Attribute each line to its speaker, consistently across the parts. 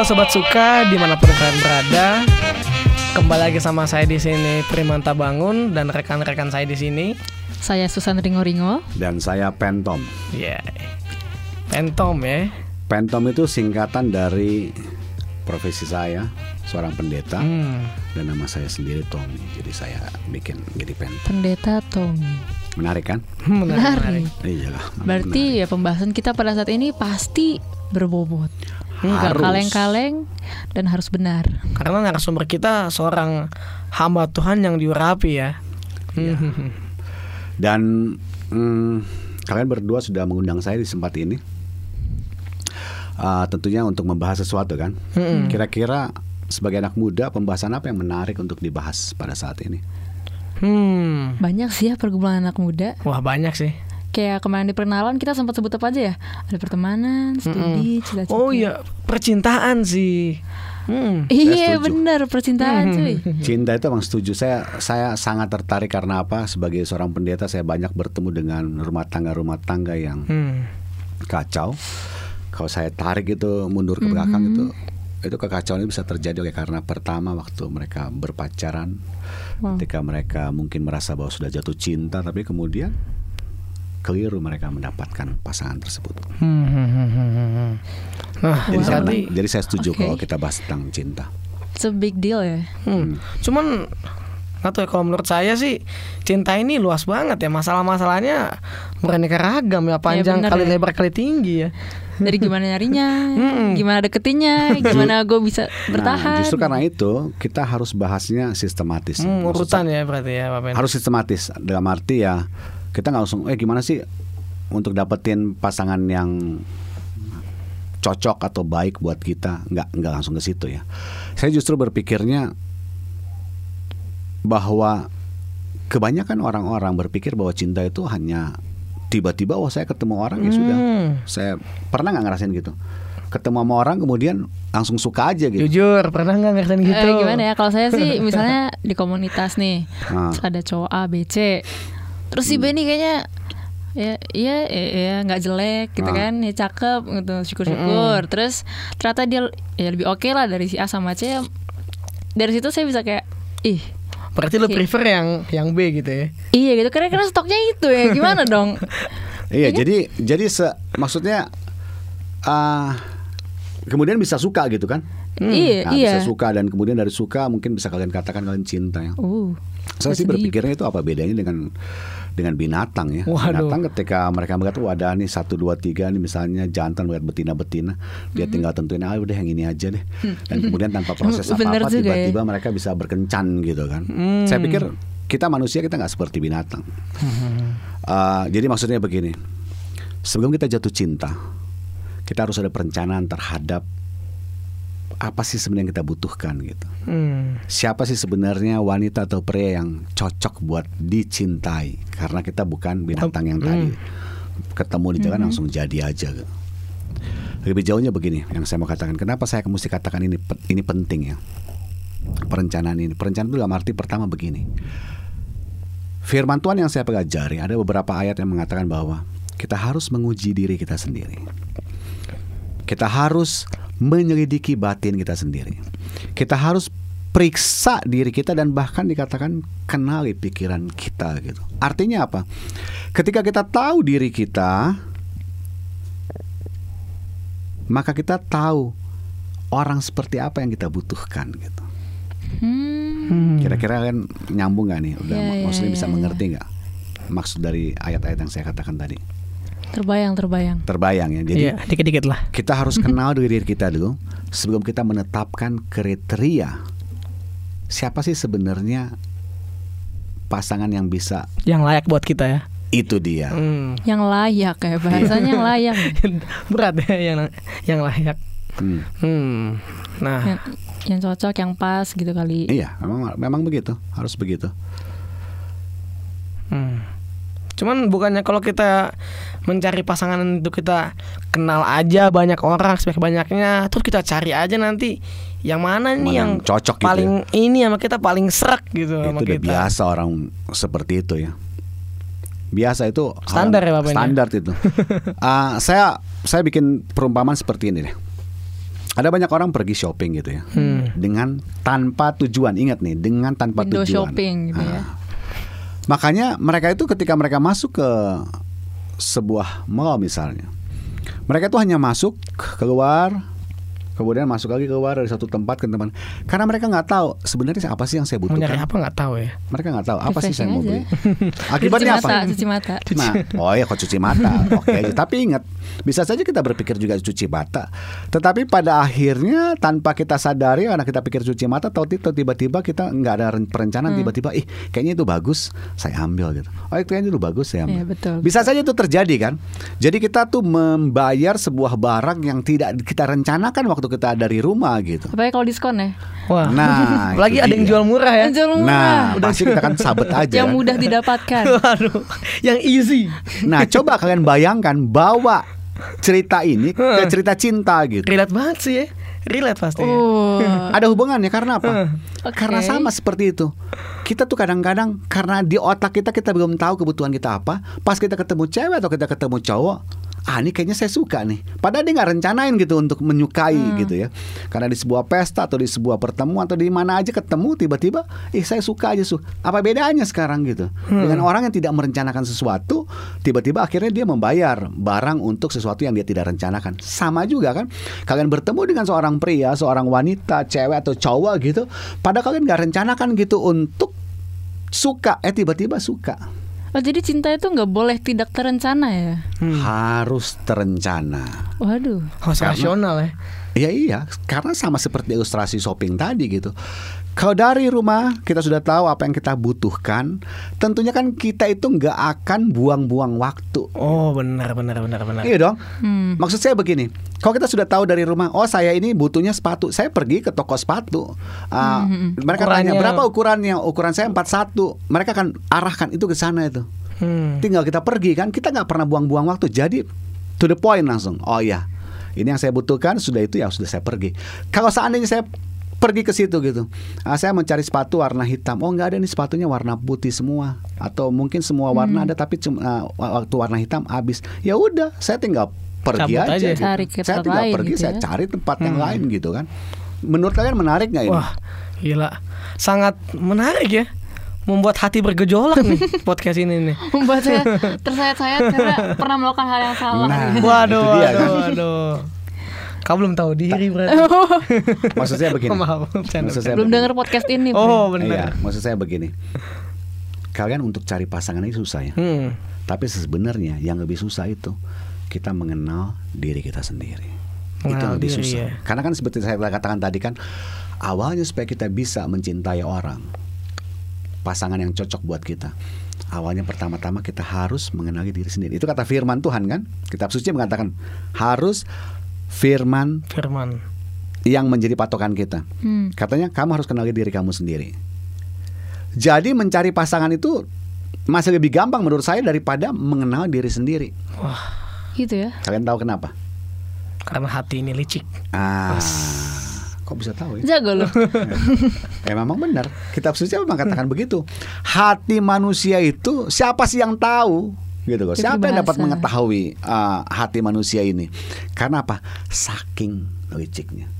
Speaker 1: Halo sobat suka di mana pun kalian berada, kembali lagi sama saya di sini Primanta Bangun dan rekan-rekan saya di sini.
Speaker 2: Saya Susan Ringo Ringo.
Speaker 3: Dan saya Pentom.
Speaker 1: Ya, yeah. Pentom ya.
Speaker 3: Pentom itu singkatan dari profesi saya, seorang pendeta,
Speaker 1: Hmm.
Speaker 3: dan nama saya sendiri Tommy. Jadi saya bikin jadi Pentom.
Speaker 2: Pendeta Tommy.
Speaker 3: Menarik kan?
Speaker 2: Menarik.
Speaker 3: Iya lah.
Speaker 2: Berarti ya pembahasan kita pada saat ini pasti berbobot. Enggak kaleng-kaleng dan harus benar.
Speaker 1: Karena narasumber kita seorang hamba Tuhan yang diurapi ya. Hmm.
Speaker 3: Dan hmm, kalian berdua sudah mengundang saya di tempat ini. Ah, tentunya untuk membahas sesuatu kan. Kira-kira sebagai anak muda pembahasan apa yang menarik untuk dibahas pada saat ini?
Speaker 1: Hmm.
Speaker 2: Banyak sih ya pergumulan anak muda.
Speaker 1: Wah banyak sih.
Speaker 2: Kayak kemarin di perkenalan kita sempat sebut apa aja ya? Ada pertemanan, studi, cita-cita.
Speaker 1: Oh iya percintaan sih. Hmm.
Speaker 2: Iya benar percintaan cuy.
Speaker 3: Cinta itu emang setuju. Saya saya sangat tertarik karena apa? Sebagai seorang pendeta saya banyak bertemu dengan rumah tangga-rumah tangga yang
Speaker 1: Hmm.
Speaker 3: kacau. Kalau saya tarik itu mundur ke belakang itu itu kekacauan itu bisa terjadi oleh karena pertama waktu mereka berpacaran,
Speaker 2: Wow.
Speaker 3: ketika mereka mungkin merasa bahwa sudah jatuh cinta, tapi kemudian keliru mereka mendapatkan pasangan tersebut.
Speaker 1: Hmm, hmm, hmm, hmm, hmm. Nah,
Speaker 3: Jadi, saya, jadi saya setuju
Speaker 2: Oke.
Speaker 3: kalau kita bahas tentang cinta.
Speaker 2: It's a big deal ya.
Speaker 1: Hmm. Cuman nggak tahu ya kalau menurut saya sih cinta ini luas banget ya masalah-masalahnya beraneka ragam ya panjang
Speaker 2: bener
Speaker 1: kali
Speaker 2: ya.
Speaker 1: lebar kali tinggi ya.
Speaker 2: Dari gimana nyarinya,
Speaker 1: Mm-mm.
Speaker 2: gimana deketinnya, gimana gue bisa
Speaker 3: Nah,
Speaker 2: bertahan.
Speaker 3: justru karena itu kita harus bahasnya sistematis.
Speaker 1: Hmm, urutan ya berarti ya Pak Ben.
Speaker 3: harus sistematis dalam arti ya kita nggak langsung eh gimana sih untuk dapetin pasangan yang cocok atau baik buat kita nggak nggak langsung ke situ ya saya justru berpikirnya bahwa kebanyakan orang-orang berpikir bahwa cinta itu hanya tiba-tiba wah saya ketemu orang ya sudah
Speaker 1: Hmm.
Speaker 3: saya pernah nggak ngerasain gitu ketemu sama orang kemudian langsung suka aja gitu
Speaker 1: Jujur pernah nggak ngerasain gitu?
Speaker 2: Eh, gimana ya kalau saya sih misalnya di komunitas nih
Speaker 3: Ah.
Speaker 2: terus ada cowok A B C terus si B nih kayaknya ya iya ya, ya nggak jelek gitu
Speaker 3: Ah.
Speaker 2: kan ya cakep gitu syukur-syukur. Terus ternyata dia ya lebih oke lah dari si A sama C. Dari situ saya bisa kayak ih.
Speaker 1: Berarti lu prefer yang yang B gitu ya?
Speaker 2: iya gitu karena karena stoknya itu ya gimana dong?
Speaker 3: Iya, jadi jadi se, maksudnya ah kemudian bisa suka gitu kan?
Speaker 2: iya
Speaker 3: Nah,
Speaker 2: iya.
Speaker 3: bisa suka dan kemudian dari suka mungkin bisa kalian katakan kalian cinta ya.
Speaker 2: uh
Speaker 3: Saya sih berpikirnya itu apa bedanya dengan dengan binatang ya.
Speaker 1: Waduh.
Speaker 3: Binatang ketika mereka melihat wah ada nih satu dua tiga nih misalnya jantan melihat betina betina, dia
Speaker 2: Mm-hmm.
Speaker 3: tinggal tentuin ah udah yang ini aja deh. Dan kemudian tanpa proses
Speaker 2: Hmm.
Speaker 3: Apa apa
Speaker 2: ya. Hmm.
Speaker 3: tiba-tiba mereka bisa berkencan gitu kan. Saya pikir kita manusia kita nggak seperti binatang. Ah, jadi maksudnya begini, sebelum kita jatuh cinta, kita harus ada perencanaan terhadap apa sih sebenarnya yang kita butuhkan gitu?
Speaker 1: Hmm.
Speaker 3: siapa sih sebenarnya wanita atau pria yang cocok buat dicintai? Karena kita bukan binatang yang tadi. Ketemu di jalan langsung jadi aja gitu. lebih jauhnya begini yang saya mau katakan. Kenapa saya mesti katakan ini ini penting ya? Perencanaan ini. Perencanaan itu dalam arti pertama begini. Firman Tuhan yang saya pelajari ada beberapa ayat yang mengatakan bahwa kita harus menguji diri kita sendiri. Kita harus menyelidiki batin kita sendiri. Kita harus periksa diri kita dan bahkan dikatakan kenali pikiran kita gitu. Artinya apa? Ketika kita tahu diri kita, maka kita tahu orang seperti apa yang kita butuhkan gitu.
Speaker 2: hmm.
Speaker 3: Kira-kira kalian nyambung nggak nih? Udah
Speaker 2: ya,
Speaker 3: maksudnya bisa
Speaker 2: ya, ya.
Speaker 3: mengerti nggak maksud dari ayat-ayat yang saya katakan tadi?
Speaker 2: Terbayang terbayang
Speaker 3: Terbayang ya. Jadi
Speaker 1: Iya, dikit-dikit lah.
Speaker 3: kita harus kenal diri kita dulu sebelum kita menetapkan kriteria siapa sih sebenarnya pasangan yang bisa
Speaker 1: Yang layak buat kita ya.
Speaker 3: itu dia
Speaker 1: Hmm.
Speaker 2: yang layak ya bahasanya yang layak
Speaker 1: Berat ya yang yang layak.
Speaker 3: Hmm.
Speaker 1: Hmm. Nah,
Speaker 2: yang, yang cocok yang pas gitu kali
Speaker 3: iya memang memang begitu harus begitu.
Speaker 1: Cuman bukannya kalau kita mencari pasangan itu kita kenal aja banyak orang sebanyak banyaknya, terus kita cari aja nanti yang mana nih
Speaker 3: Mana
Speaker 1: yang
Speaker 3: cocok gitu
Speaker 1: paling ini sama kita paling serak gitu sama
Speaker 3: itu udah
Speaker 1: kita.
Speaker 3: biasa orang seperti itu ya biasa itu
Speaker 1: Standar ya, Bapak, ini?
Speaker 3: standar itu Ah, saya saya bikin perumpamaan seperti ini deh Ada banyak orang pergi shopping gitu ya,
Speaker 1: Hmm.
Speaker 3: dengan tanpa tujuan. Ingat nih, dengan tanpa
Speaker 2: Window
Speaker 3: tujuan.
Speaker 2: shopping gitu ya.
Speaker 3: Makanya mereka itu ketika mereka masuk ke sebuah mall misalnya, mereka itu hanya masuk keluar, kemudian masuk lagi keluar dari satu tempat ke tempat. Karena mereka nggak tahu sebenarnya apa sih yang saya butuhkan.
Speaker 1: apa nggak tahu ya.
Speaker 3: Mereka nggak tahu apa sih saya mau beli. Akibatnya
Speaker 2: cuci
Speaker 3: apa?
Speaker 2: cuci mata.
Speaker 3: Nah, oh ya kok cuci mata, oke aja. Tapi ingat, bisa saja kita berpikir juga cuci mata. Tetapi pada akhirnya tanpa kita sadari karena kita pikir cuci mata, tahu tahu tiba-tiba kita nggak ada ren- perencanaan
Speaker 2: Hmm.
Speaker 3: tiba-tiba, ih kayaknya itu bagus, saya ambil gitu. Oh itu kayaknya itu bagus saya ambil.
Speaker 2: Iya, betul.
Speaker 3: Bisa saja itu terjadi kan. Jadi kita tuh membayar sebuah barang yang tidak kita rencanakan waktu kita dari rumah gitu.
Speaker 2: Apalagi kalau diskon ya.
Speaker 1: Wah.
Speaker 3: Nah, itu
Speaker 1: ada yang jual murah ya.
Speaker 2: Jual murah.
Speaker 3: Nah, pasti kita kan sabet aja.
Speaker 2: yang
Speaker 3: kan.
Speaker 2: mudah didapatkan.
Speaker 1: Waduh, yang easy.
Speaker 3: Nah, coba kalian bayangkan bawa cerita ini ke cerita cinta gitu.
Speaker 1: Relate banget sih ya. Relate pasti. ya.
Speaker 2: Oh.
Speaker 3: Ada hubungannya karena apa?
Speaker 2: Oke.
Speaker 3: Karena sama seperti itu. Kita tuh kadang-kadang karena di otak kita kita belum tahu kebutuhan kita apa. Pas kita ketemu cewek atau kita ketemu cowok, ah ini kayaknya saya suka nih. Padahal dia nggak rencanain gitu untuk menyukai gitu ya. Karena di sebuah pesta atau di sebuah pertemuan atau di mana aja ketemu tiba-tiba, ih saya suka aja su. Apa bedanya sekarang gitu? Dengan orang yang tidak merencanakan sesuatu, tiba-tiba akhirnya dia membayar barang untuk sesuatu yang dia tidak rencanakan. Sama juga kan? Kalian bertemu dengan seorang pria, seorang wanita, cewek atau cowok gitu, padahal kalian nggak rencanakan gitu untuk suka, eh tiba-tiba suka.
Speaker 2: Oh jadi cinta itu nggak boleh tidak terencana ya?
Speaker 3: Harus terencana.
Speaker 2: Waduh.
Speaker 1: Harus rasional ya.
Speaker 3: Ya iya, karena sama seperti ilustrasi shopping tadi gitu. Kalau dari rumah kita sudah tahu apa yang kita butuhkan, tentunya kan kita itu nggak akan buang-buang waktu.
Speaker 1: Oh benar benar benar benar.
Speaker 3: Iya dong.
Speaker 2: Hmm.
Speaker 3: Maksud saya begini, kalau kita sudah tahu dari rumah, oh saya ini butuhnya sepatu, saya pergi ke toko sepatu. Ah, Mereka tanya
Speaker 1: Ukurannya-
Speaker 3: berapa ukurannya? Ukuran saya 41. Mereka akan arahkan itu ke sana itu.
Speaker 1: Hmm.
Speaker 3: Tinggal kita pergi kan, kita nggak pernah buang-buang waktu. Jadi to the point langsung. Oh iya, ini yang saya butuhkan sudah itu ya sudah saya pergi. Kalau seandainya saya pergi ke situ gitu, ah, saya mencari sepatu warna hitam. Oh nggak ada nih sepatunya warna putih semua, atau mungkin semua warna ada tapi cuma ah, waktu warna hitam habis. Ya udah, saya tinggal pergi
Speaker 1: Cabut
Speaker 3: aja.
Speaker 1: aja.
Speaker 3: gitu.
Speaker 2: Cari
Speaker 3: saya tinggal
Speaker 2: lain
Speaker 3: pergi,
Speaker 2: gitu
Speaker 3: saya
Speaker 2: ya.
Speaker 3: cari tempat yang lain gitu kan. Menurut kalian menarik nggak ini?
Speaker 1: Wah, gila. Sangat menarik ya. Membuat hati bergejolak nih podcast ini nih.
Speaker 2: Membuat saya tersayat-sayat karena pernah melakukan hal yang salah.
Speaker 3: Nah.
Speaker 1: Waduh, waduh,
Speaker 3: kan?
Speaker 1: waduh. Kau belum tahu diri berarti.
Speaker 3: Maksud saya begini.
Speaker 1: Maaf, bercanda,
Speaker 3: Maksud saya
Speaker 2: Belum dengar podcast ini.
Speaker 1: Oh,
Speaker 2: Bro.
Speaker 3: Iya,
Speaker 1: benar.
Speaker 3: maksud saya begini. Kalian untuk cari pasangan ini susah ya.
Speaker 1: Hmm.
Speaker 3: Tapi sebenarnya yang lebih susah itu kita mengenal diri kita sendiri. itu
Speaker 1: Mengenal
Speaker 3: yang lebih
Speaker 1: diri,
Speaker 3: susah.
Speaker 1: ya.
Speaker 3: Karena kan seperti saya katakan tadi kan awalnya supaya kita bisa mencintai orang pasangan yang cocok buat kita. Awalnya pertama-tama kita harus mengenali diri sendiri. Itu kata firman Tuhan kan? Kitab suci mengatakan harus firman
Speaker 1: Firman.
Speaker 3: yang menjadi patokan kita.
Speaker 2: Hmm.
Speaker 3: Katanya kamu harus kenali diri kamu sendiri. Jadi mencari pasangan itu masih lebih gampang menurut saya daripada mengenal diri sendiri.
Speaker 1: Wah,
Speaker 2: Gitu ya.
Speaker 3: Kalian tahu kenapa?
Speaker 1: karena hati ini licik.
Speaker 3: Ah, kok bisa tahu ya?
Speaker 2: Jago loh.
Speaker 3: Eh memang benar. Kitab suci memang katakan begitu. Hati manusia itu siapa sih yang tahu? Gitu.
Speaker 2: Itu
Speaker 3: Siapa yang dapat mengetahui uh, hati manusia ini? Karena apa? Saking liciknya.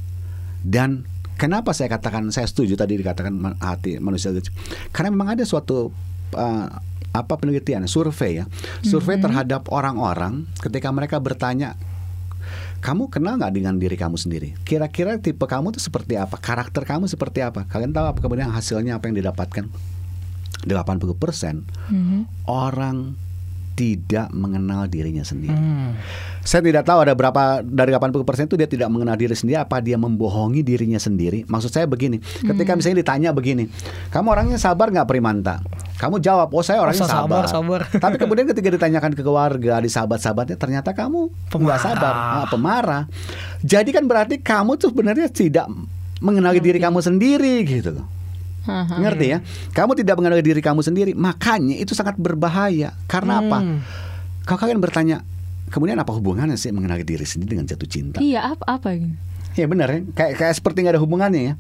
Speaker 3: Dan kenapa saya katakan saya setuju tadi dikatakan hati manusia licik? Karena memang ada suatu uh, apa penelitian, survei ya, survei terhadap orang-orang ketika mereka bertanya kamu kenal nggak dengan diri kamu sendiri? Kira-kira tipe kamu tuh seperti apa? Karakter kamu seperti apa? Kalian tahu apa kemudian hasilnya apa yang didapatkan? 80%
Speaker 2: Mhm.
Speaker 3: orang tidak mengenal dirinya sendiri.
Speaker 1: Hmm.
Speaker 3: Saya tidak tahu ada berapa dari 80% itu dia tidak mengenal diri sendiri apa dia membohongi dirinya sendiri. Maksud saya begini, ketika misalnya ditanya begini, kamu orangnya sabar nggak Primanta? Kamu jawab, oh saya orangnya
Speaker 1: Oh, sabar,
Speaker 3: sabar.
Speaker 1: sabar.
Speaker 3: Tapi kemudian ketika ditanyakan ke keluarga, di sahabat-sahabatnya, ternyata kamu nggak
Speaker 1: Pemarah.
Speaker 3: sabar, ah, pemarah. Jadi kan berarti kamu tuh sebenarnya tidak mengenali diri kamu sendiri gitu.
Speaker 2: Haha.
Speaker 3: Ngerti ya? Kamu tidak mengenali diri kamu sendiri, makanya itu sangat berbahaya. Karena apa?
Speaker 1: Hmm.
Speaker 3: Kalau kalian bertanya, kemudian apa hubungannya sih mengenali diri sendiri dengan jatuh cinta?
Speaker 2: Iya apa apa gitu.
Speaker 3: Ya benar ya, kayak kayak seperti nggak ada hubungannya ya.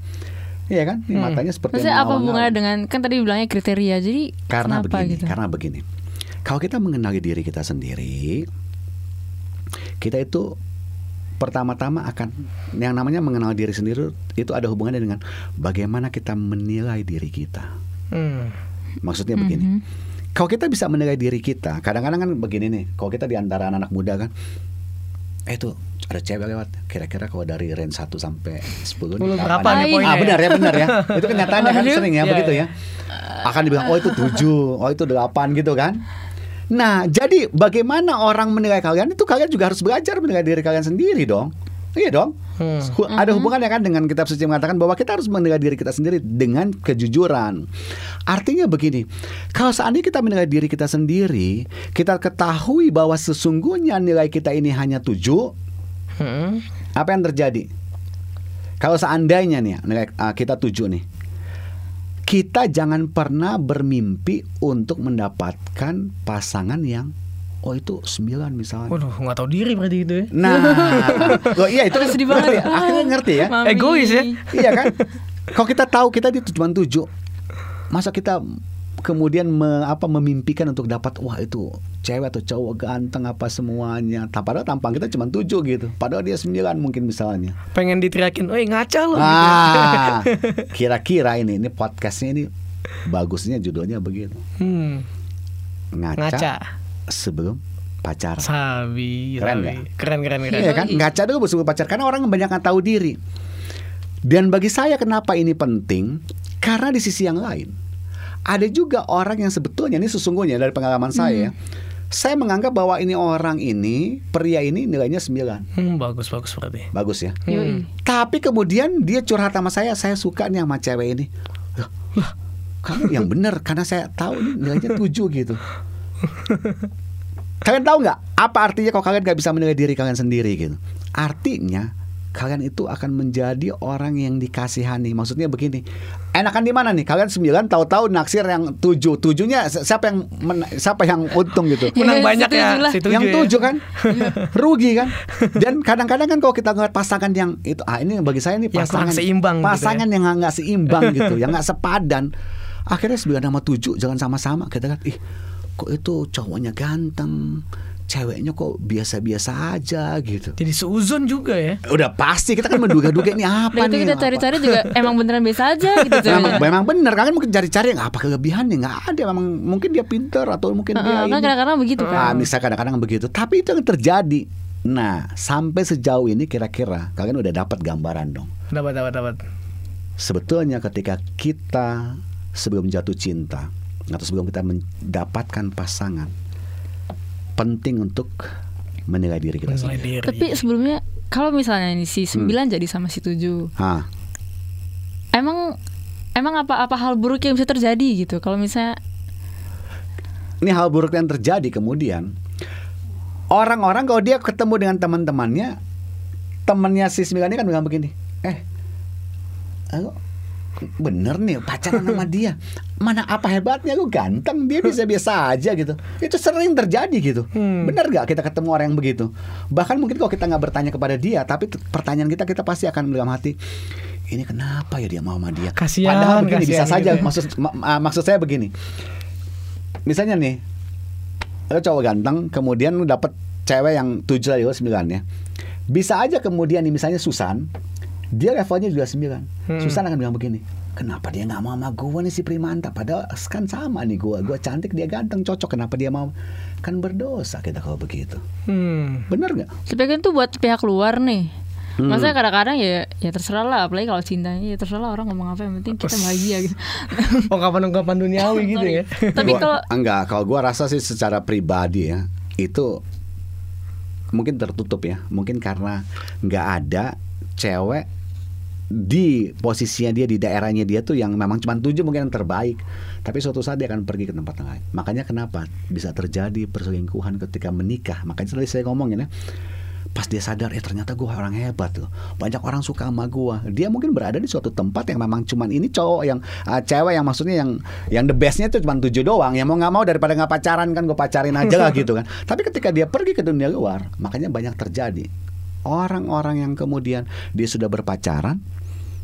Speaker 3: Iya kan? Ini
Speaker 1: Hmm.
Speaker 3: matanya seperti
Speaker 2: Maksudnya apa hubungannya dengan kan tadi bilangnya kriteria. Jadi
Speaker 3: Karena
Speaker 2: kenapa
Speaker 3: begini,
Speaker 2: gitu?
Speaker 3: karena begini. Kalau kita mengenali diri kita sendiri, kita itu pertama-tama akan yang namanya mengenal diri sendiri itu ada hubungannya dengan bagaimana kita menilai diri kita.
Speaker 1: Hmm.
Speaker 3: Maksudnya begini. Kalau kita bisa menilai diri kita, kadang-kadang kan begini nih. Kalau kita di antara anak-anak muda kan, eh tuh ada cewek lewat. Kira-kira kalau dari range 1 sampai 10 nih,
Speaker 1: Sepuluh
Speaker 3: kapan
Speaker 1: berapa nih poinnya
Speaker 3: Ah
Speaker 1: ya?
Speaker 3: benar ya, benar ya. Itu kenyataannya kan sering ya
Speaker 1: Iya,
Speaker 3: begitu
Speaker 1: iya.
Speaker 3: ya. Akan dibilang oh itu 7, oh itu 8 gitu kan. Nah, jadi bagaimana orang menilai kalian itu kalian juga harus belajar menilai diri kalian sendiri dong. Iya dong.
Speaker 1: Hmm.
Speaker 3: Ada hubungannya kan dengan kitab suci mengatakan bahwa kita harus menilai diri kita sendiri dengan kejujuran. Artinya begini, kalau seandainya kita menilai diri kita sendiri, kita ketahui bahwa sesungguhnya nilai kita ini hanya tujuh,
Speaker 1: Hmm.
Speaker 3: apa yang terjadi? Kalau seandainya nih nilai ah, kita tujuh nih, kita jangan pernah bermimpi untuk mendapatkan pasangan yang oh itu sembilan misalnya.
Speaker 1: Waduh, nggak tahu diri berarti gitu ya.
Speaker 3: Nah, oh iya itu
Speaker 2: Aduh, sedih banget.
Speaker 3: ya? Akhirnya ngerti ya.
Speaker 2: Mami.
Speaker 1: Egois ya.
Speaker 3: iya kan? Kalau kita tahu kita di cuma tujuh, masa kita kemudian me- apa memimpikan untuk dapat wah itu cewek atau cowok ganteng apa semuanya. Padahal tampang kita cuma tujuh gitu. Padahal dia sembilan mungkin misalnya.
Speaker 1: Pengen diteriakin, "Oi, ngaca lo." gitu.
Speaker 3: Ah, kira-kira ini ini podcastnya ini bagusnya judulnya begitu.
Speaker 1: Hmm.
Speaker 3: Ngaca,
Speaker 1: Ngaca.
Speaker 3: sebelum pacaran.
Speaker 1: Sabi,
Speaker 3: Keren
Speaker 1: sabi. Keren, keren, keren.
Speaker 3: Iya kan? Ngaca dulu sebelum pacar karena orang banyak yang tahu diri. Dan bagi saya kenapa ini penting? Karena di sisi yang lain ada juga orang yang sebetulnya ini sesungguhnya dari pengalaman saya, saya menganggap bahwa ini orang ini pria ini nilainya 9
Speaker 1: Hmm, bagus, bagus berarti.
Speaker 3: bagus ya.
Speaker 2: Yoi.
Speaker 3: Tapi kemudian dia curhat sama saya, saya suka nih sama cewek ini. Kamu yang benar karena saya tahu ini nilainya 7 gitu. Kalian tahu nggak apa artinya kalau kalian nggak bisa menilai diri kalian sendiri gitu? Artinya kalian itu akan menjadi orang yang dikasihani. Maksudnya begini, enakan di mana nih? Kalian sembilan tahu-tahu naksir yang tujuh, tujuhnya si- siapa yang men- siapa yang untung gitu?
Speaker 1: Menang
Speaker 2: Ya,
Speaker 1: banyak ya,
Speaker 3: yang
Speaker 1: ya.
Speaker 3: tujuh kan? Rugi kan? Dan kadang-kadang kan kalau kita ngeliat pasangan yang itu ah ini bagi saya nih
Speaker 1: Yang kurang
Speaker 3: pasangan
Speaker 1: seimbang gitu
Speaker 3: pasangan yang nggak- nggak seimbang gitu yang nggak sepadan. Akhirnya sembilan sama tujuh jangan sama-sama. Kita kan ih kok itu cowoknya ganteng ceweknya kok biasa-biasa aja gitu
Speaker 1: Jadi seuzon juga ya.
Speaker 3: udah pasti kita kan menduga-duga ini apa
Speaker 2: Dan itu
Speaker 3: nih
Speaker 2: kita cari-cari juga emang beneran biasa aja gitu
Speaker 3: Memang, memang benar kalian mungkin cari-cari yang apa kelebihannya nggak ada memang mungkin dia pinter atau mungkin dia
Speaker 2: Heeh, kan
Speaker 3: ini.
Speaker 2: kadang-kadang begitu
Speaker 3: Ah,
Speaker 2: kan.
Speaker 3: bisa kadang-kadang begitu. Tapi itu yang terjadi. Nah, sampai sejauh ini kira-kira kalian udah dapat gambaran dong.
Speaker 1: Dapat, dapat, dapat.
Speaker 3: Sebetulnya ketika kita sebelum jatuh cinta atau sebelum kita mendapatkan pasangan, penting untuk menilai diri kita
Speaker 1: Menilai
Speaker 3: sendiri.
Speaker 1: diri.
Speaker 2: Tapi sebelumnya kalau misalnya ini si 9 jadi sama si 7
Speaker 3: Hah,
Speaker 2: Emang emang apa apa hal buruk yang bisa terjadi gitu kalau misalnya
Speaker 3: ini hal buruk yang terjadi kemudian orang-orang kalau dia ketemu dengan teman-temannya, temannya si sembilan ini kan bilang begini, eh, lo bener nih pacaran sama dia. Mana apa hebatnya lu ganteng. Dia bisa biasa aja gitu. Itu sering terjadi gitu.
Speaker 1: Hmm.
Speaker 3: bener gak kita ketemu orang yang begitu? Bahkan mungkin kalau kita nggak bertanya kepada dia tapi pertanyaan kita kita pasti akan dalam hati ini kenapa ya dia mau sama dia?
Speaker 1: Kasihan,
Speaker 3: padahal begini bisa
Speaker 1: kasihan
Speaker 3: saja
Speaker 1: gitu ya.
Speaker 3: maksud ma- ma- maksud saya begini. Misalnya nih lo cowok ganteng kemudian lu dapet cewek yang tujuh lo sembilan ya. Bisa aja kemudian nih misalnya Susan dia levelnya juga sembilan
Speaker 1: Hmm.
Speaker 3: Susan akan bilang begini kenapa dia nggak mau sama gue nih si Primanta padahal kan sama nih gue gue cantik dia ganteng cocok kenapa dia mau kan berdosa kita kalau begitu
Speaker 1: Hmm.
Speaker 3: bener nggak
Speaker 2: tapi kan tuh buat pihak luar nih.
Speaker 3: Hmm.
Speaker 2: Maksudnya kadang-kadang ya ya terserah lah apalagi kalau cintanya ya terserah lah orang ngomong apa yang penting kita bahagia gitu.
Speaker 1: Ungkapan-ungkapan duniawi gitu ya.
Speaker 2: Tapi
Speaker 3: Gua-
Speaker 2: kalau
Speaker 3: enggak kalau gue rasa sih secara pribadi ya itu mungkin tertutup ya mungkin karena nggak ada cewek di posisinya dia di daerahnya dia tuh yang memang cuma tujuh mungkin yang terbaik. Tapi suatu saat dia akan pergi ke tempat lain. Makanya kenapa bisa terjadi perselingkuhan ketika menikah? Makanya tadi saya ngomongin ya pas dia sadar eh ternyata gue orang hebat loh. Banyak orang suka sama gue dia mungkin berada di suatu tempat yang memang cuman ini cowok yang ah, cewek yang maksudnya yang yang the bestnya tuh cuma tujuh doang. Yang mau nggak mau daripada nggak pacaran kan gue pacarin aja lah gitu kan. Tapi ketika dia pergi ke dunia luar makanya banyak terjadi. Orang-orang yang kemudian dia sudah berpacaran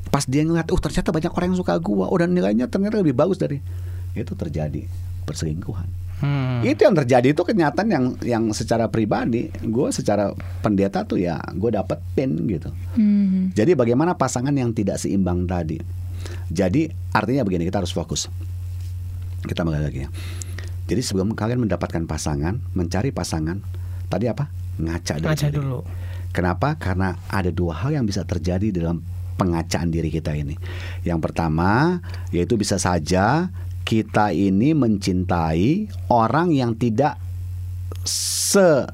Speaker 3: pas dia ngeliat oh ternyata banyak orang yang suka gue oh dan nilainya ternyata lebih bagus dari itu terjadi perselingkuhan.
Speaker 1: Hmm.
Speaker 3: Itu yang terjadi itu kenyataan yang yang secara pribadi, gue secara pendeta tuh ya gue dapetin gitu.
Speaker 2: Hmm.
Speaker 3: Jadi bagaimana pasangan yang tidak seimbang tadi? Jadi artinya begini kita harus fokus. Kita mulai lagi ya. Jadi sebelum kalian mendapatkan pasangan, mencari pasangan, tadi apa? Ngaca.
Speaker 1: Ngaca dulu.
Speaker 3: Kenapa? Karena ada dua hal yang bisa terjadi dalam pengacaan diri kita ini. Yang pertama yaitu bisa saja kita ini mencintai orang yang tidak se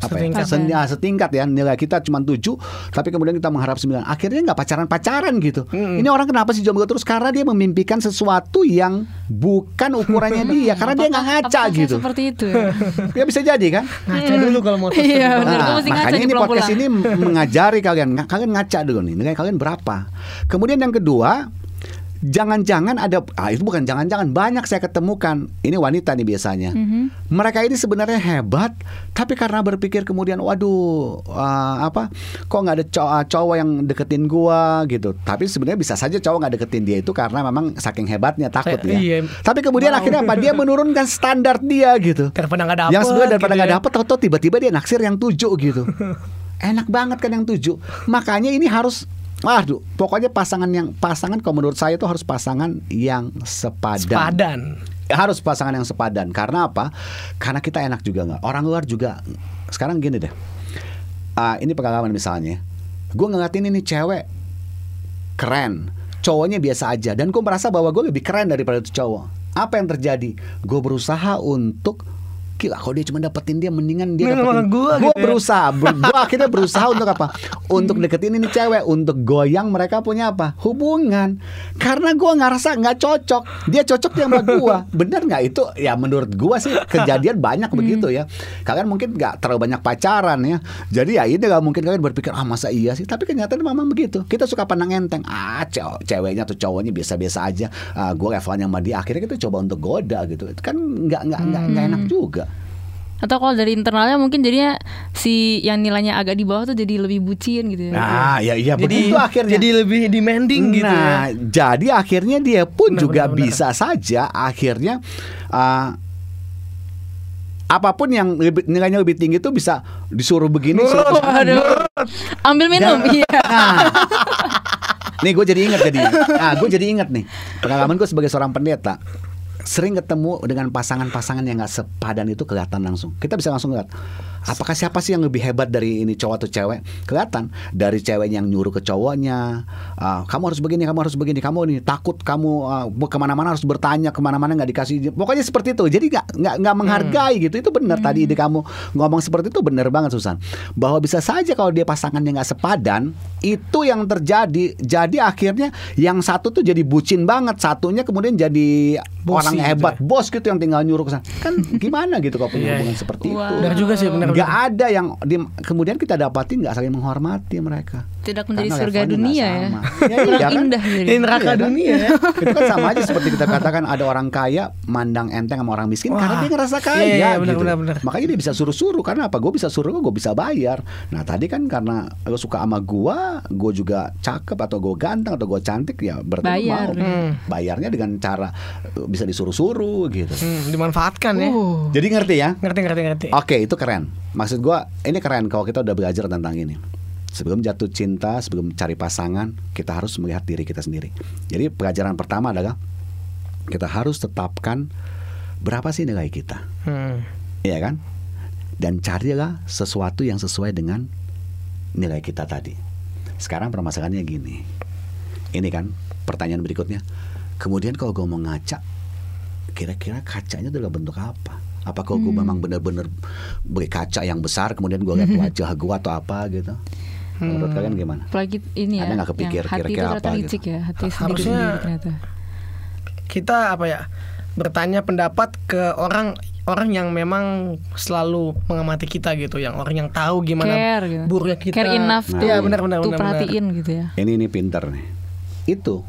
Speaker 3: apa ya,
Speaker 1: Setingkat.
Speaker 3: sen- ya, setingkat ya. Nilai kita cuma 7 tapi kemudian kita mengharap 9 akhirnya nggak pacaran pacaran gitu.
Speaker 1: Mm-mm.
Speaker 3: ini orang kenapa sih jomblo terus? Karena dia memimpikan sesuatu yang bukan ukurannya dia. Karena dia nggak ngaca gitu.
Speaker 2: Seperti itu? Ya.
Speaker 3: ya bisa jadi kan?
Speaker 1: Ngaca dulu kalau mau tes
Speaker 2: Iya.
Speaker 3: Nah,
Speaker 2: Gua mesti ngaca
Speaker 3: makanya
Speaker 2: di
Speaker 3: ini podcast ini mengajari kalian, kalian ngaca dulu nih, nilai kalian berapa. Kemudian yang kedua, jangan-jangan ada, ah itu bukan jangan-jangan banyak saya ketemukan. Ini wanita nih biasanya.
Speaker 2: Mhm.
Speaker 3: Mereka ini sebenarnya hebat, tapi karena berpikir kemudian, waduh, ah, apa, kok nggak ada cow- ah, cowok yang deketin gua gitu. Tapi sebenarnya bisa saja cowok nggak deketin dia itu karena memang saking hebatnya takut
Speaker 1: Eh,
Speaker 3: ya.
Speaker 1: iya.
Speaker 3: Tapi kemudian
Speaker 1: Wow.
Speaker 3: akhirnya apa? Dia menurunkan standar dia gitu
Speaker 1: Daripada nggak dapet
Speaker 3: yang sebenarnya daripada
Speaker 1: gitu
Speaker 3: nggak
Speaker 1: ya.
Speaker 3: dapet tahu-tahu tiba-tiba dia naksir yang tujuh gitu enak banget kan yang tujuh makanya ini harus Waduh, pokoknya pasangan yang pasangan kalau menurut saya itu harus pasangan yang sepadan.
Speaker 1: Sepadan.
Speaker 3: Harus pasangan yang sepadan. Karena apa? Karena kita enak juga nggak. Orang luar juga. Sekarang gini deh. Ah, ini pengalaman misalnya. Gue ngeliatin ini cewek keren, cowoknya biasa aja, dan gue merasa bahwa gue lebih keren daripada itu cowok. Apa yang terjadi? Gue berusaha untuk Gila, kalau dia cuma dapetin dia mendingan dia dapetin
Speaker 1: Gua gitu ya.
Speaker 3: berusaha, gue akhirnya berusaha untuk apa? Untuk deketin ini cewek, untuk goyang mereka punya apa? Hubungan. Karena gue ngerasa nggak cocok, dia cocok sama gue. Bener nggak itu? Ya menurut gue sih kejadian banyak begitu ya. Kalian mungkin nggak terlalu banyak pacaran ya. Jadi ya ini nggak mungkin kalian berpikir ah masa iya sih? Tapi kenyataan memang begitu. Kita suka pandang enteng. Ah cew- ceweknya atau cowoknya biasa-biasa aja. Ah, gue levelnya sama dia. Akhirnya kita coba untuk goda gitu. Itu kan nggak nggak nggak nggak enak juga.
Speaker 2: Atau kalau dari internalnya mungkin jadinya si yang nilainya agak di bawah tuh jadi lebih bucin gitu ya.
Speaker 3: Nah, ya iya
Speaker 1: Jadi
Speaker 3: begitu akhirnya.
Speaker 1: jadi lebih demanding gitu
Speaker 3: nah,
Speaker 1: ya.
Speaker 3: jadi akhirnya dia pun
Speaker 1: Benar,
Speaker 3: juga
Speaker 1: benar, benar.
Speaker 3: bisa saja akhirnya uh, apa pun yang lebih, nilainya lebih tinggi itu bisa disuruh begini. suruh-
Speaker 2: Waduh. Ambil minum,
Speaker 3: Dan-
Speaker 2: iya.
Speaker 3: Nah, nih gue jadi ingat jadi, nah gue jadi ingat nih pengalaman gue sebagai seorang pendeta sering ketemu dengan pasangan-pasangan yang nggak sepadan itu kelihatan langsung. Kita bisa langsung lihat apakah siapa sih yang lebih hebat dari ini cowok atau cewek? Kelihatan dari cewek yang nyuruh ke cowoknya, "Ah, kamu harus begini, kamu harus begini, kamu nih takut kamu ah, ke mana-mana harus bertanya, ke mana-mana nggak dikasih. izin." Pokoknya seperti itu. Jadi nggak nggak nggak menghargai gitu. Itu benar tadi ide kamu ngomong seperti itu benar banget Susan. Bahwa bisa saja kalau dia pasangannya nggak sepadan, itu yang terjadi. Jadi akhirnya yang satu tuh jadi bucin banget, satunya kemudian jadi
Speaker 1: Bosi
Speaker 3: orang
Speaker 1: gitu
Speaker 3: hebat,
Speaker 1: ya.
Speaker 3: bos gitu yang tinggal nyuruh ke sana. Kan gimana gitu kalau punya
Speaker 1: Iya,
Speaker 3: hubungan
Speaker 1: iya.
Speaker 3: seperti
Speaker 2: Wow.
Speaker 3: itu.
Speaker 1: Benar juga sih benar.
Speaker 3: Nggak ada yang di- kemudian kita dapatin nggak saling menghormati mereka.
Speaker 2: Tidak menjadi
Speaker 3: Karena
Speaker 2: surga dunia ya. Kurang
Speaker 3: iya kan?
Speaker 2: indah jadi.
Speaker 1: Ini neraka
Speaker 3: Iya kan?
Speaker 1: dunia ya.
Speaker 3: itu kan sama aja seperti kita katakan ada orang kaya mandang enteng sama orang miskin
Speaker 1: Wah.
Speaker 3: karena dia ngerasa kaya
Speaker 1: Iya, iya, benar,
Speaker 3: gitu.
Speaker 1: benar, benar.
Speaker 3: Makanya dia bisa suruh-suruh karena apa? Gue bisa suruh gue bisa bayar. Nah tadi kan karena lo suka sama gua, gue juga cakep atau gue ganteng atau gue cantik ya berarti
Speaker 2: Bayar.
Speaker 3: mau
Speaker 1: Hmm.
Speaker 3: bayarnya dengan cara eh, bisa disuruh-suruh gitu.
Speaker 1: Hmm, dimanfaatkan ya.
Speaker 2: Uh.
Speaker 3: Jadi ngerti ya?
Speaker 1: Ngerti ngerti ngerti.
Speaker 3: Oke itu keren. Maksud gua ini keren kalau kita udah belajar tentang ini. Sebelum jatuh cinta, sebelum cari pasangan, kita harus melihat diri kita sendiri. Jadi pelajaran pertama adalah kita harus tetapkan berapa sih nilai kita,
Speaker 1: Hmm.
Speaker 3: Iya kan? Dan carilah sesuatu yang sesuai dengan nilai kita tadi. Sekarang permasalahannya gini. Ini kan pertanyaan berikutnya. Kemudian kalau gue mau ngaca, kira-kira kacanya dalam bentuk apa? Apa kalau gue memang benar-benar beli kaca yang besar, kemudian gue lihat wajah gue atau apa gitu? Menurut kalian gimana?
Speaker 2: Apalagi ini ya.
Speaker 3: Ada nggak kepikir
Speaker 2: yang hati itu
Speaker 3: kira-kira
Speaker 2: ternyata
Speaker 3: apa gitu?
Speaker 2: licik ya, hati
Speaker 1: Ha-
Speaker 2: sendiri
Speaker 1: harusnya-
Speaker 2: ternyata.
Speaker 1: Kita apa ya? Bertanya pendapat ke orang orang yang memang selalu mengamati kita gitu, yang orang yang tahu gimana
Speaker 2: Care gitu.
Speaker 1: buruknya kita.
Speaker 2: Care enough
Speaker 3: Nah,
Speaker 2: tuh.
Speaker 1: Iya, benar benar
Speaker 2: tuh
Speaker 1: benar. benar.
Speaker 2: perhatiin gitu ya.
Speaker 3: Ini ini pinter nih. Itu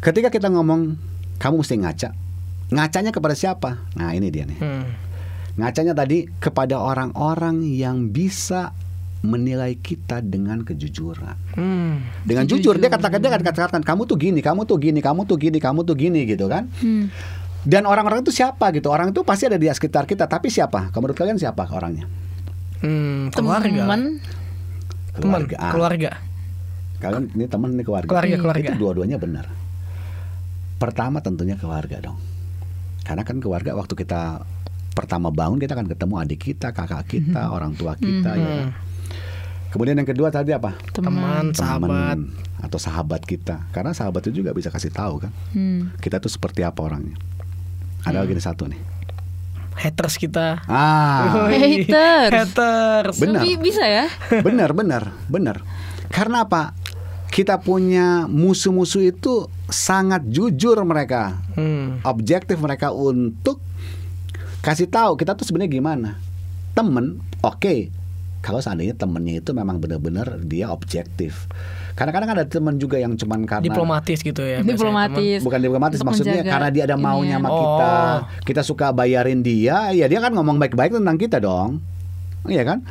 Speaker 3: ketika kita ngomong kamu mesti ngaca. Ngacanya kepada siapa? Nah, ini dia nih.
Speaker 1: Hmm.
Speaker 3: Ngacanya tadi kepada orang-orang yang bisa menilai kita dengan kejujuran.
Speaker 1: Hmm.
Speaker 3: Dengan jujur dia katakan dia akan katakan kamu tuh gini, kamu tuh gini, kamu tuh gini, kamu tuh gini gitu kan.
Speaker 2: Hmm.
Speaker 3: Dan orang-orang itu siapa gitu? Orang itu pasti ada di sekitar kita, tapi siapa? Kamu menurut kalian siapa orangnya?
Speaker 1: Hmm, keluarga.
Speaker 2: Teman.
Speaker 1: Teman,
Speaker 3: Ah,
Speaker 1: keluarga.
Speaker 3: Kalian ini teman ini keluarga.
Speaker 1: Keluarga, keluarga.
Speaker 3: Itu dua-duanya benar. Pertama tentunya keluarga dong. Karena kan keluarga waktu kita pertama bangun kita akan ketemu adik kita, kakak kita, orang tua kita ya kan. Kemudian yang kedua tadi apa?
Speaker 1: Teman, sahabat.
Speaker 3: Teman atau sahabat kita. Karena sahabat itu juga bisa kasih tahu kan.
Speaker 2: Hmm.
Speaker 3: Kita tuh seperti apa orangnya. Ada lagi nih satu nih.
Speaker 1: Haters kita.
Speaker 3: Ah,
Speaker 2: Haters.
Speaker 1: Haters.
Speaker 3: Benar.
Speaker 2: Bi- Bisa ya?
Speaker 3: benar benar benar. Karena apa? Kita punya musuh-musuh itu sangat jujur mereka.
Speaker 1: Hmm.
Speaker 3: Objektif mereka untuk kasih tahu kita tuh sebenarnya gimana. Temen, oke. Kalau seandainya temennya itu memang benar-benar dia objektif. Kadang-kadang ada teman juga yang cuman karena
Speaker 1: Diplomatis gitu ya.
Speaker 2: Diplomatis.
Speaker 3: bukan diplomatis
Speaker 2: Untuk
Speaker 3: maksudnya
Speaker 2: menjaga
Speaker 3: karena dia ada
Speaker 2: ini
Speaker 3: maunya
Speaker 2: ya.
Speaker 3: sama
Speaker 1: Oh.
Speaker 3: kita kita suka bayarin dia ya dia kan ngomong baik-baik tentang kita dong iya kan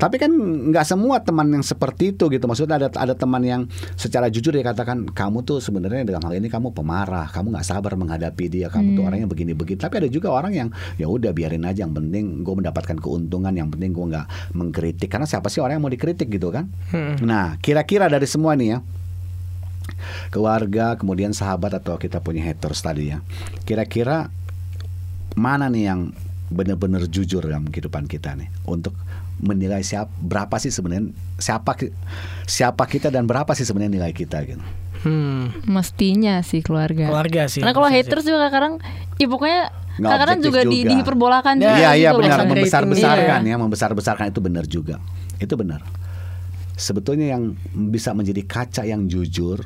Speaker 3: tapi kan nggak semua teman yang seperti itu gitu. Maksudnya ada ada teman yang secara jujur dia katakan kamu tuh sebenarnya dalam hal ini kamu pemarah. Kamu nggak sabar menghadapi dia. Kamu
Speaker 2: Hmm.
Speaker 3: tuh orangnya begini begini tapi ada juga orang yang ya udah biarin aja. Yang penting gue mendapatkan keuntungan. Yang penting gue nggak mengkritik. Karena siapa sih orang yang mau dikritik gitu kan?
Speaker 1: Hmm.
Speaker 3: Nah, kira-kira dari semua nih ya, keluarga, kemudian sahabat atau kita punya haters tadi ya, kira-kira mana nih yang benar-benar jujur dalam kehidupan kita nih? Untuk menilai siapa berapa sih sebenarnya siapa siapa kita dan berapa sih sebenarnya nilai kita gitu.
Speaker 1: Hmm.
Speaker 2: Mestinya sih keluarga.
Speaker 1: Keluarga sih.
Speaker 2: Karena kalau
Speaker 1: sih.
Speaker 2: haters juga kadang ya pokoknya
Speaker 3: Nggak
Speaker 2: kadang
Speaker 3: objektif
Speaker 2: juga, di,
Speaker 3: juga.
Speaker 2: dihiperbolakan
Speaker 1: Ya,
Speaker 2: juga
Speaker 3: Iya iya
Speaker 2: gitu
Speaker 3: benar membesar-besarkan
Speaker 1: iya.
Speaker 3: ya membesar-besarkan itu benar juga. Itu benar. Sebetulnya yang bisa menjadi kaca yang jujur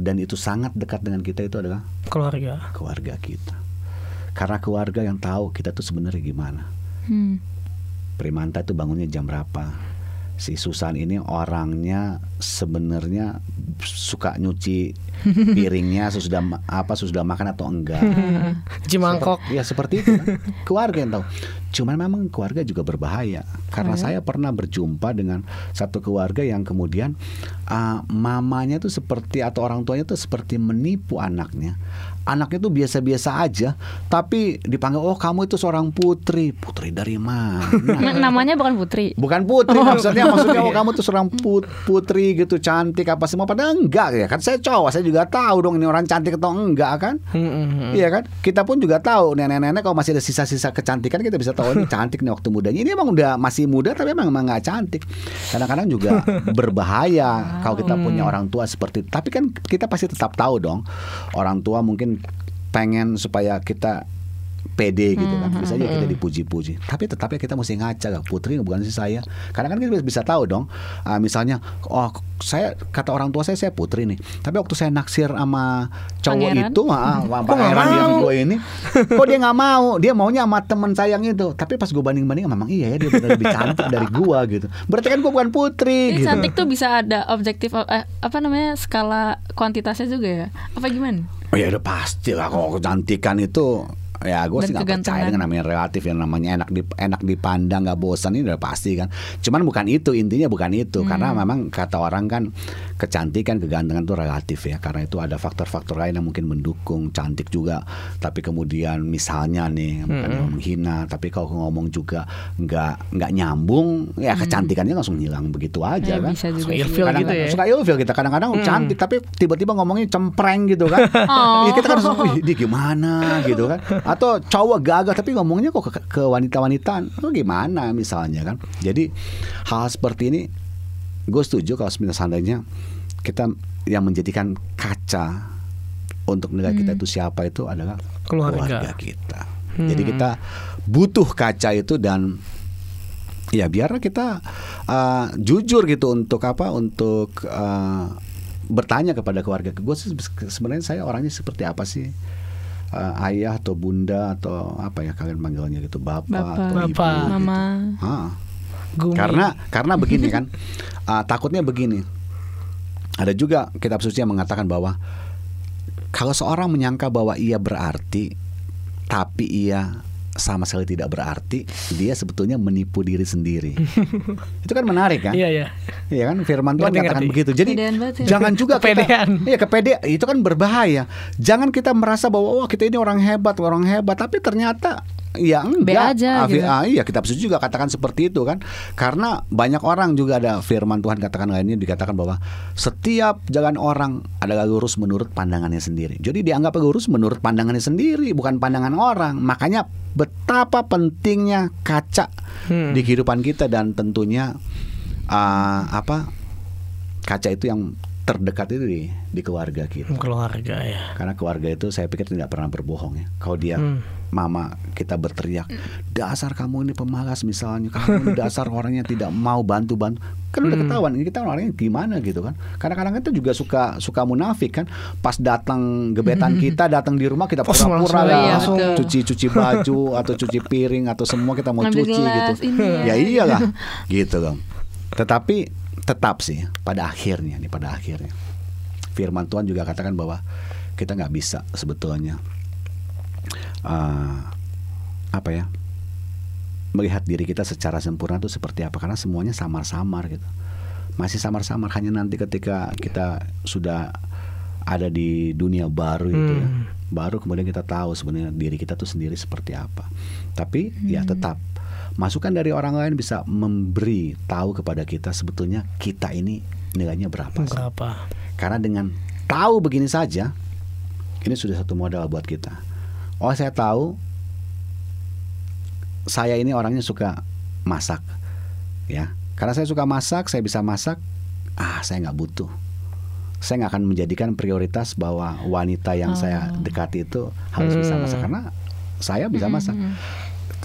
Speaker 3: dan itu sangat dekat dengan kita itu adalah
Speaker 1: keluarga.
Speaker 3: keluarga kita. Karena keluarga yang tahu kita tuh sebenarnya gimana.
Speaker 2: Hmm.
Speaker 3: Primanta itu bangunnya jam berapa? Si Susan ini orangnya sebenarnya suka nyuci piringnya sesudah apa sesudah makan atau enggak. Seperti- ya seperti itu kan. keluarga yang tahu. Cuman memang keluarga juga berbahaya karena saya pernah berjumpa dengan satu keluarga yang kemudian ah, mamanya tuh seperti atau orang tuanya tuh seperti menipu anaknya. Anaknya tuh biasa-biasa aja, tapi dipanggil oh kamu itu seorang putri. Putri dari mana?
Speaker 2: Na- namanya bukan Putri.
Speaker 3: Bukan putri maksudnya maksudnya oh kamu tuh seorang put- putri gitu cantik apa semua. Padahal enggak ya kan? Saya cowok saya juga tahu dong ini orang cantik atau enggak kan. Iya kan? Kita pun juga tahu nenek-nenek kalau masih ada sisa-sisa kecantikan kita bisa tahu ini cantik nih waktu mudanya. Ini emang udah masih muda tapi emang emang nggak cantik. Kadang-kadang juga berbahaya kalau kita punya orang tua seperti itu tapi kan kita pasti tetap tahu dong orang tua mungkin pengen supaya kita pede gitu kan. Bisa aja kita dipuji-puji. Tapi tetap ya kita mesti ngaca lah putri bukan sih saya. Karena kan kita bisa, tahu dong Ah, misalnya oh saya kata orang tua saya saya putri nih. Tapi waktu saya naksir sama cowok
Speaker 2: Pangeran?
Speaker 3: itu ah, ah, pangeran yang gue ini kok dia nggak mau? Dia maunya sama teman sayang itu. Tapi pas gue banding-banding memang iya ya dia benar lebih cantik dari gue gitu. Berarti kan gue bukan putri
Speaker 2: Jadi
Speaker 3: gitu.
Speaker 2: cantik tuh bisa ada objektif eh, apa namanya skala kuantitasnya juga ya? Apa gimana?
Speaker 3: Oh ya udah pasti lah kalau kecantikan itu ya gue sih nggak percaya dengan namanya relatif yang namanya enak di enak dipandang nggak bosan ini udah pasti kan. Cuman bukan itu intinya bukan itu. Karena memang kata orang kan kecantikan kegantengan itu relatif ya. Karena itu ada faktor-faktor lain yang mungkin mendukung cantik juga. Tapi kemudian misalnya nih bukan yang menghina tapi kalau ngomong juga nggak nggak nyambung ya kecantikannya langsung hilang. Begitu aja
Speaker 2: Eh,
Speaker 3: kan.
Speaker 2: bisa juga.
Speaker 1: Ilfil
Speaker 2: sih.
Speaker 1: gitu
Speaker 3: kadang
Speaker 1: ya.
Speaker 3: suka ilfil kita. Kadang-kadang cantik tapi tiba-tiba ngomongnya cempreng gitu kan.
Speaker 2: Oh.
Speaker 3: ya kita kan "Wih, dia gimana? Gitu kan atau cowok gagah tapi ngomongnya kok ke, ke wanita-wanita oh, gimana misalnya kan? Jadi hal seperti ini gue setuju kalau misalnya seandainya kita yang menjadikan kaca untuk nilai kita itu siapa itu adalah
Speaker 1: Keluarga.
Speaker 3: kita. Jadi kita butuh kaca itu dan ya biar kita uh, jujur gitu untuk apa untuk uh, bertanya kepada keluarga. Gue sih sebenarnya saya orangnya seperti apa sih Uh, ayah atau bunda atau apa ya kalian manggilnya gitu bapak,
Speaker 2: Bapak.
Speaker 3: atau ibu
Speaker 1: Bapak.
Speaker 3: gitu.
Speaker 2: Mama.
Speaker 1: Gumi.
Speaker 3: Karena karena begini kan, uh, takutnya begini. Ada juga kitab suci yang mengatakan bahwa kalau seorang menyangka bahwa ia berarti, tapi ia sama sekali tidak berarti, dia sebetulnya menipu diri sendiri. itu kan menarik kan?
Speaker 1: Iya iya.
Speaker 3: Iya kan firman Tuhan katakan
Speaker 1: ngerti.
Speaker 3: begitu. Jadi
Speaker 2: Kepedean banget ya.
Speaker 3: jangan juga
Speaker 1: Kepedean.
Speaker 3: kita Iya, kepede itu kan berbahaya. Jangan kita merasa bahwa wah kita ini orang hebat, orang hebat, tapi ternyata ya enggak.
Speaker 2: aja,
Speaker 3: Afi-
Speaker 2: gitu.
Speaker 3: ah, iya, kita bisa juga katakan seperti itu kan. Karena banyak orang juga ada firman Tuhan katakan lainnya dikatakan bahwa setiap jalan orang adalah lurus menurut pandangannya sendiri. Jadi dianggap lurus menurut pandangannya sendiri, bukan pandangan orang. Makanya betapa pentingnya kaca
Speaker 1: Hmm.
Speaker 3: di kehidupan kita dan tentunya ah, apa kaca itu yang terdekat itu di, di keluarga kita.
Speaker 1: Keluarga ya.
Speaker 3: Karena keluarga itu saya pikir tidak pernah berbohong ya. Kalau dia
Speaker 1: Hmm.
Speaker 3: Mama kita berteriak, dasar kamu ini pemalas misalnya, kamu ini dasar orangnya tidak mau bantu-bantu. Kan udah
Speaker 1: Hmm.
Speaker 3: ketahuan ini kita orangnya gimana gitu kan. Kadang-kadang kita juga suka suka munafik kan. Pas datang gebetan kita datang di rumah kita pura-pura
Speaker 2: iya,
Speaker 3: langsung cuci-cuci baju atau cuci piring atau semua kita mau cuci gitu.
Speaker 2: ini
Speaker 3: Ya
Speaker 2: ya.
Speaker 3: iyalah gitu kan. Tetapi tetap sih pada akhirnya nih pada akhirnya firman Tuhan juga katakan bahwa kita nggak bisa sebetulnya eh, apa ya melihat diri kita secara sempurna itu seperti apa karena semuanya samar-samar gitu masih samar-samar hanya nanti ketika kita sudah ada di dunia baru itu ya
Speaker 1: Hmm.
Speaker 3: baru kemudian kita tahu sebenarnya diri kita tuh sendiri seperti apa tapi ya tetap masukan dari orang lain bisa memberi tahu kepada kita sebetulnya kita ini nilainya berapa.
Speaker 1: Berapa?
Speaker 3: Karena dengan tahu begini saja, ini sudah satu modal buat kita. Oh, saya tahu saya ini orangnya suka masak, ya. Karena saya suka masak, saya bisa masak. Ah, saya nggak butuh. Saya nggak akan menjadikan prioritas bahwa wanita yang saya dekati itu harus bisa masak karena saya bisa masak.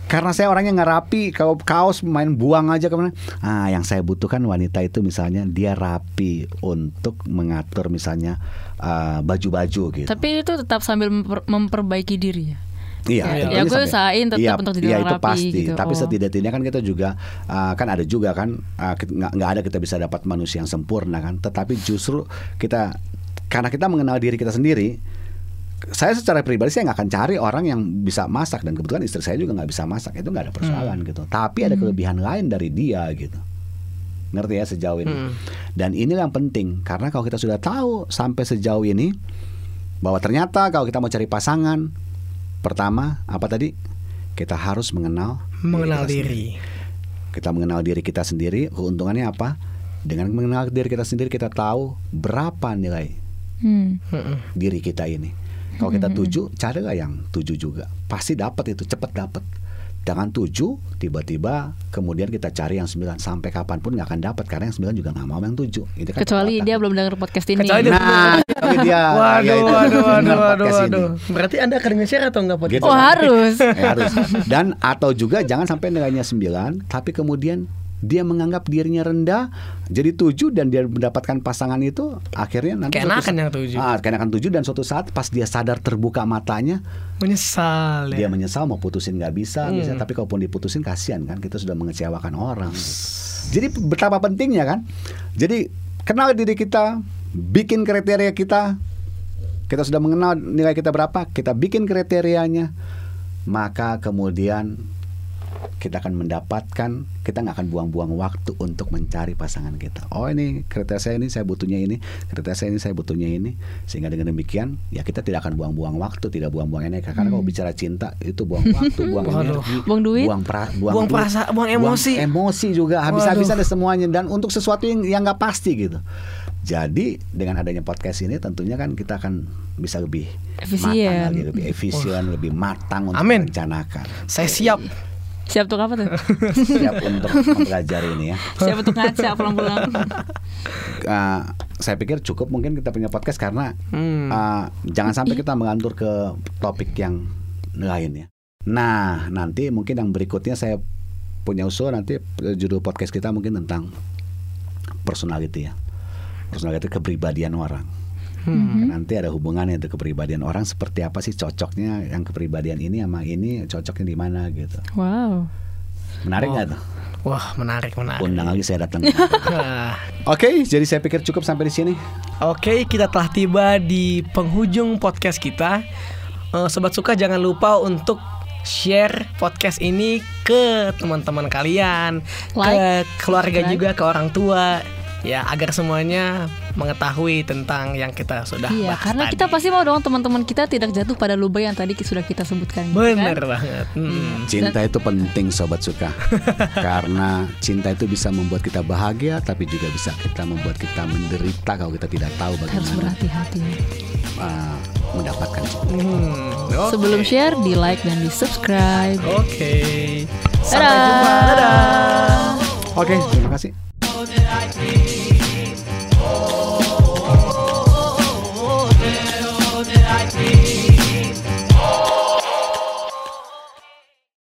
Speaker 3: Karena saya orangnya nggak rapi, kalau kaos main buang aja ke mana. Ah, yang saya butuhkan wanita itu misalnya dia rapi untuk mengatur misalnya ah, baju-baju gitu.
Speaker 2: Tapi itu tetap sambil memper- memperbaiki diri ya.
Speaker 3: Iya,
Speaker 1: Ya,
Speaker 2: aku
Speaker 3: sampai-
Speaker 2: usahain tetap
Speaker 3: iya,
Speaker 2: untuk jadi
Speaker 3: iya, itu
Speaker 2: rapi
Speaker 3: pasti.
Speaker 2: gitu.
Speaker 3: Tapi
Speaker 2: Oh.
Speaker 3: setidak-tidaknya kan kita juga ah, kan ada juga kan ah, nggak nggak ada kita bisa dapat manusia yang sempurna kan. Tetapi justru kita karena kita mengenal diri kita sendiri. Saya secara pribadi saya nggak akan cari orang yang bisa masak dan kebetulan istri saya juga nggak bisa masak itu nggak ada persoalan gitu. Tapi ada kelebihan lain dari dia gitu. Ngerti ya sejauh ini.
Speaker 1: Hmm.
Speaker 3: Dan ini yang penting karena kalau kita sudah tahu sampai sejauh ini bahwa ternyata kalau kita mau cari pasangan pertama apa tadi kita harus mengenal
Speaker 1: Mengenal
Speaker 3: kita sendiri.
Speaker 1: diri.
Speaker 3: Kita mengenal diri kita sendiri, keuntungannya apa? Dengan mengenal diri kita sendiri kita tahu berapa nilai
Speaker 2: Hmm.
Speaker 3: Diri kita ini. Kalau kita tujuh, carilah yang tujuh juga. Pasti dapat itu, cepat dapat. Jangan tujuh, tiba-tiba kemudian kita cari yang sembilan sampai kapan pun nggak akan dapat karena yang sembilan juga nggak mau yang tujuh. Itu kan
Speaker 2: Kecuali dia belum dengar podcast ini.
Speaker 1: Kecuali
Speaker 3: Nah, tapi dia
Speaker 1: Waduh,
Speaker 3: ya itu,
Speaker 1: waduh, waduh, waduh,
Speaker 3: podcast ini.
Speaker 1: waduh. Berarti Anda akan nge-share atau enggak podcast?
Speaker 3: Gitu.
Speaker 2: Oh harus.
Speaker 3: Ya, harus. Dan atau juga jangan sampai nilainya 9 tapi kemudian dia menganggap dirinya rendah jadi tujuh dan dia mendapatkan pasangan itu akhirnya nanti sa-
Speaker 1: yang tujuh.
Speaker 3: Ah, keenakan tujuh dan suatu saat pas dia sadar terbuka matanya
Speaker 1: Menyesal
Speaker 3: dia
Speaker 1: ya.
Speaker 3: menyesal mau putusin nggak bisa
Speaker 1: Hmm.
Speaker 3: bisa tapi kalaupun diputusin kasihan kan kita sudah mengecewakan orang gitu. jadi betapa pentingnya kan jadi kenal diri kita bikin kriteria kita kita sudah mengenal nilai kita berapa kita bikin kriterianya maka kemudian kita akan mendapatkan kita nggak akan buang-buang waktu untuk mencari pasangan kita oh ini kriteria saya ini saya butuhnya ini kriteria saya ini saya butuhnya ini sehingga dengan demikian ya kita tidak akan buang-buang waktu tidak buang-buang energi karena kalau bicara cinta itu buang waktu buang energi
Speaker 2: Buang duit.
Speaker 3: buang pra- buang,
Speaker 1: Buang
Speaker 3: duit,
Speaker 1: perasa- buang emosi.
Speaker 3: emosi juga habis-habisan ada semuanya dan untuk sesuatu yang yang nggak pasti gitu jadi dengan adanya podcast ini tentunya kan kita akan bisa lebih
Speaker 2: Efisien.
Speaker 3: matang lagi, lebih efisien, lebih matang untuk
Speaker 1: Amin.
Speaker 3: merencanakan.
Speaker 1: Saya siap.
Speaker 2: Siap untuk apa tuh?
Speaker 3: Siap untuk mempelajari ini ya.
Speaker 2: Siap untuk ngaca pulang-pulang.
Speaker 3: Uh, saya pikir cukup mungkin kita punya podcast karena
Speaker 1: Hmm.
Speaker 3: uh, jangan sampai kita mengantur ke topik yang lain ya. Nah, nanti mungkin yang berikutnya saya punya usul nanti judul podcast kita mungkin tentang personality ya. Personality kepribadian orang.
Speaker 1: Hmm.
Speaker 3: Nanti ada hubungannya itu kepribadian orang seperti apa sih cocoknya yang kepribadian ini sama ini cocoknya di mana gitu.
Speaker 2: Wow.
Speaker 3: Menarik
Speaker 1: Oh.
Speaker 3: nggak tuh?
Speaker 1: Wah, menarik, menarik.
Speaker 3: Undang lagi saya datang.
Speaker 1: Nah,
Speaker 3: Oke, jadi saya pikir cukup sampai di sini.
Speaker 1: Oke, kita telah tiba di penghujung podcast kita. Eh, Sobat suka jangan lupa untuk share podcast ini ke teman-teman kalian, ke
Speaker 2: Like,
Speaker 1: keluarga
Speaker 2: subscribe.
Speaker 1: juga, ke orang tua, ya agar semuanya mengetahui tentang yang kita sudah
Speaker 2: Iya,
Speaker 1: bahas
Speaker 2: karena
Speaker 1: tadi.
Speaker 2: kita pasti mau dong teman-teman kita tidak jatuh pada lubang yang tadi sudah kita sebutkan. gitu kan?
Speaker 1: bener banget. Hmm.
Speaker 3: Cinta itu penting sobat suka Karena cinta itu bisa membuat kita bahagia Tapi juga bisa kita membuat kita menderita Kalau kita tidak tahu
Speaker 2: Harus
Speaker 3: bagaimana
Speaker 2: berhati-hati.
Speaker 3: uh, mendapatkan cinta
Speaker 1: Hmm, oke.
Speaker 2: Sebelum share, di like dan di subscribe.
Speaker 1: Oke. Sampai jumpa. Dadah.
Speaker 3: Oke terima kasih